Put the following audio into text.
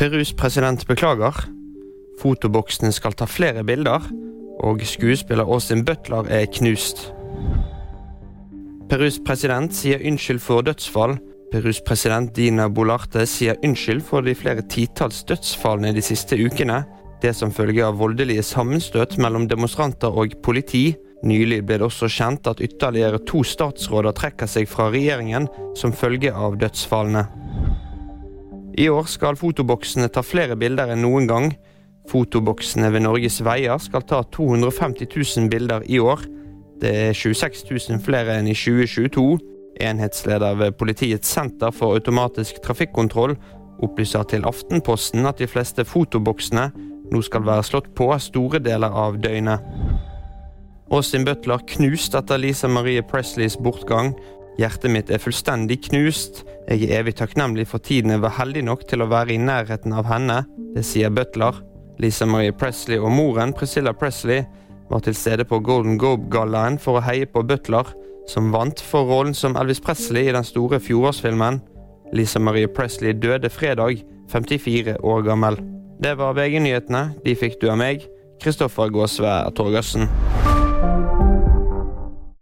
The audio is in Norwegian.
Perus president beklager. Fotoboksene skal ta flere bilder. Og skuespiller Austin Butler er knust. Perus president sier unnskyld for dødsfall. Perus president Dina Bolarte sier unnskyld for de flere titalls dødsfallene de siste ukene. Det som følge av voldelige sammenstøt mellom demonstranter og politi. Nylig ble det også kjent at ytterligere to statsråder trekker seg fra regjeringen som følge av dødsfallene. I år skal fotoboksene ta flere bilder enn noen gang. Fotoboksene ved Norges veier skal ta 250 000 bilder i år. Det er 26 000 flere enn i 2022. Enhetsleder ved Politiets senter for automatisk trafikkontroll opplyser til Aftenposten at de fleste fotoboksene nå skal være slått på store deler av døgnet. Austin Butler knust etter Lisa Marie Presleys bortgang. Hjertet mitt er fullstendig knust. Jeg er evig takknemlig for tiden jeg var heldig nok til å være i nærheten av henne. Det sier Butler. Lisa Marie Presley og moren Priscilla Presley var til stede på Golden Globe-gallaen for å heie på Butler, som vant for rollen som Elvis Presley i den store fjorårsfilmen. Lisa Marie Presley døde fredag, 54 år gammel. Det var VG-nyhetene. De fikk du av meg, Kristoffer Gåsve Torgersen.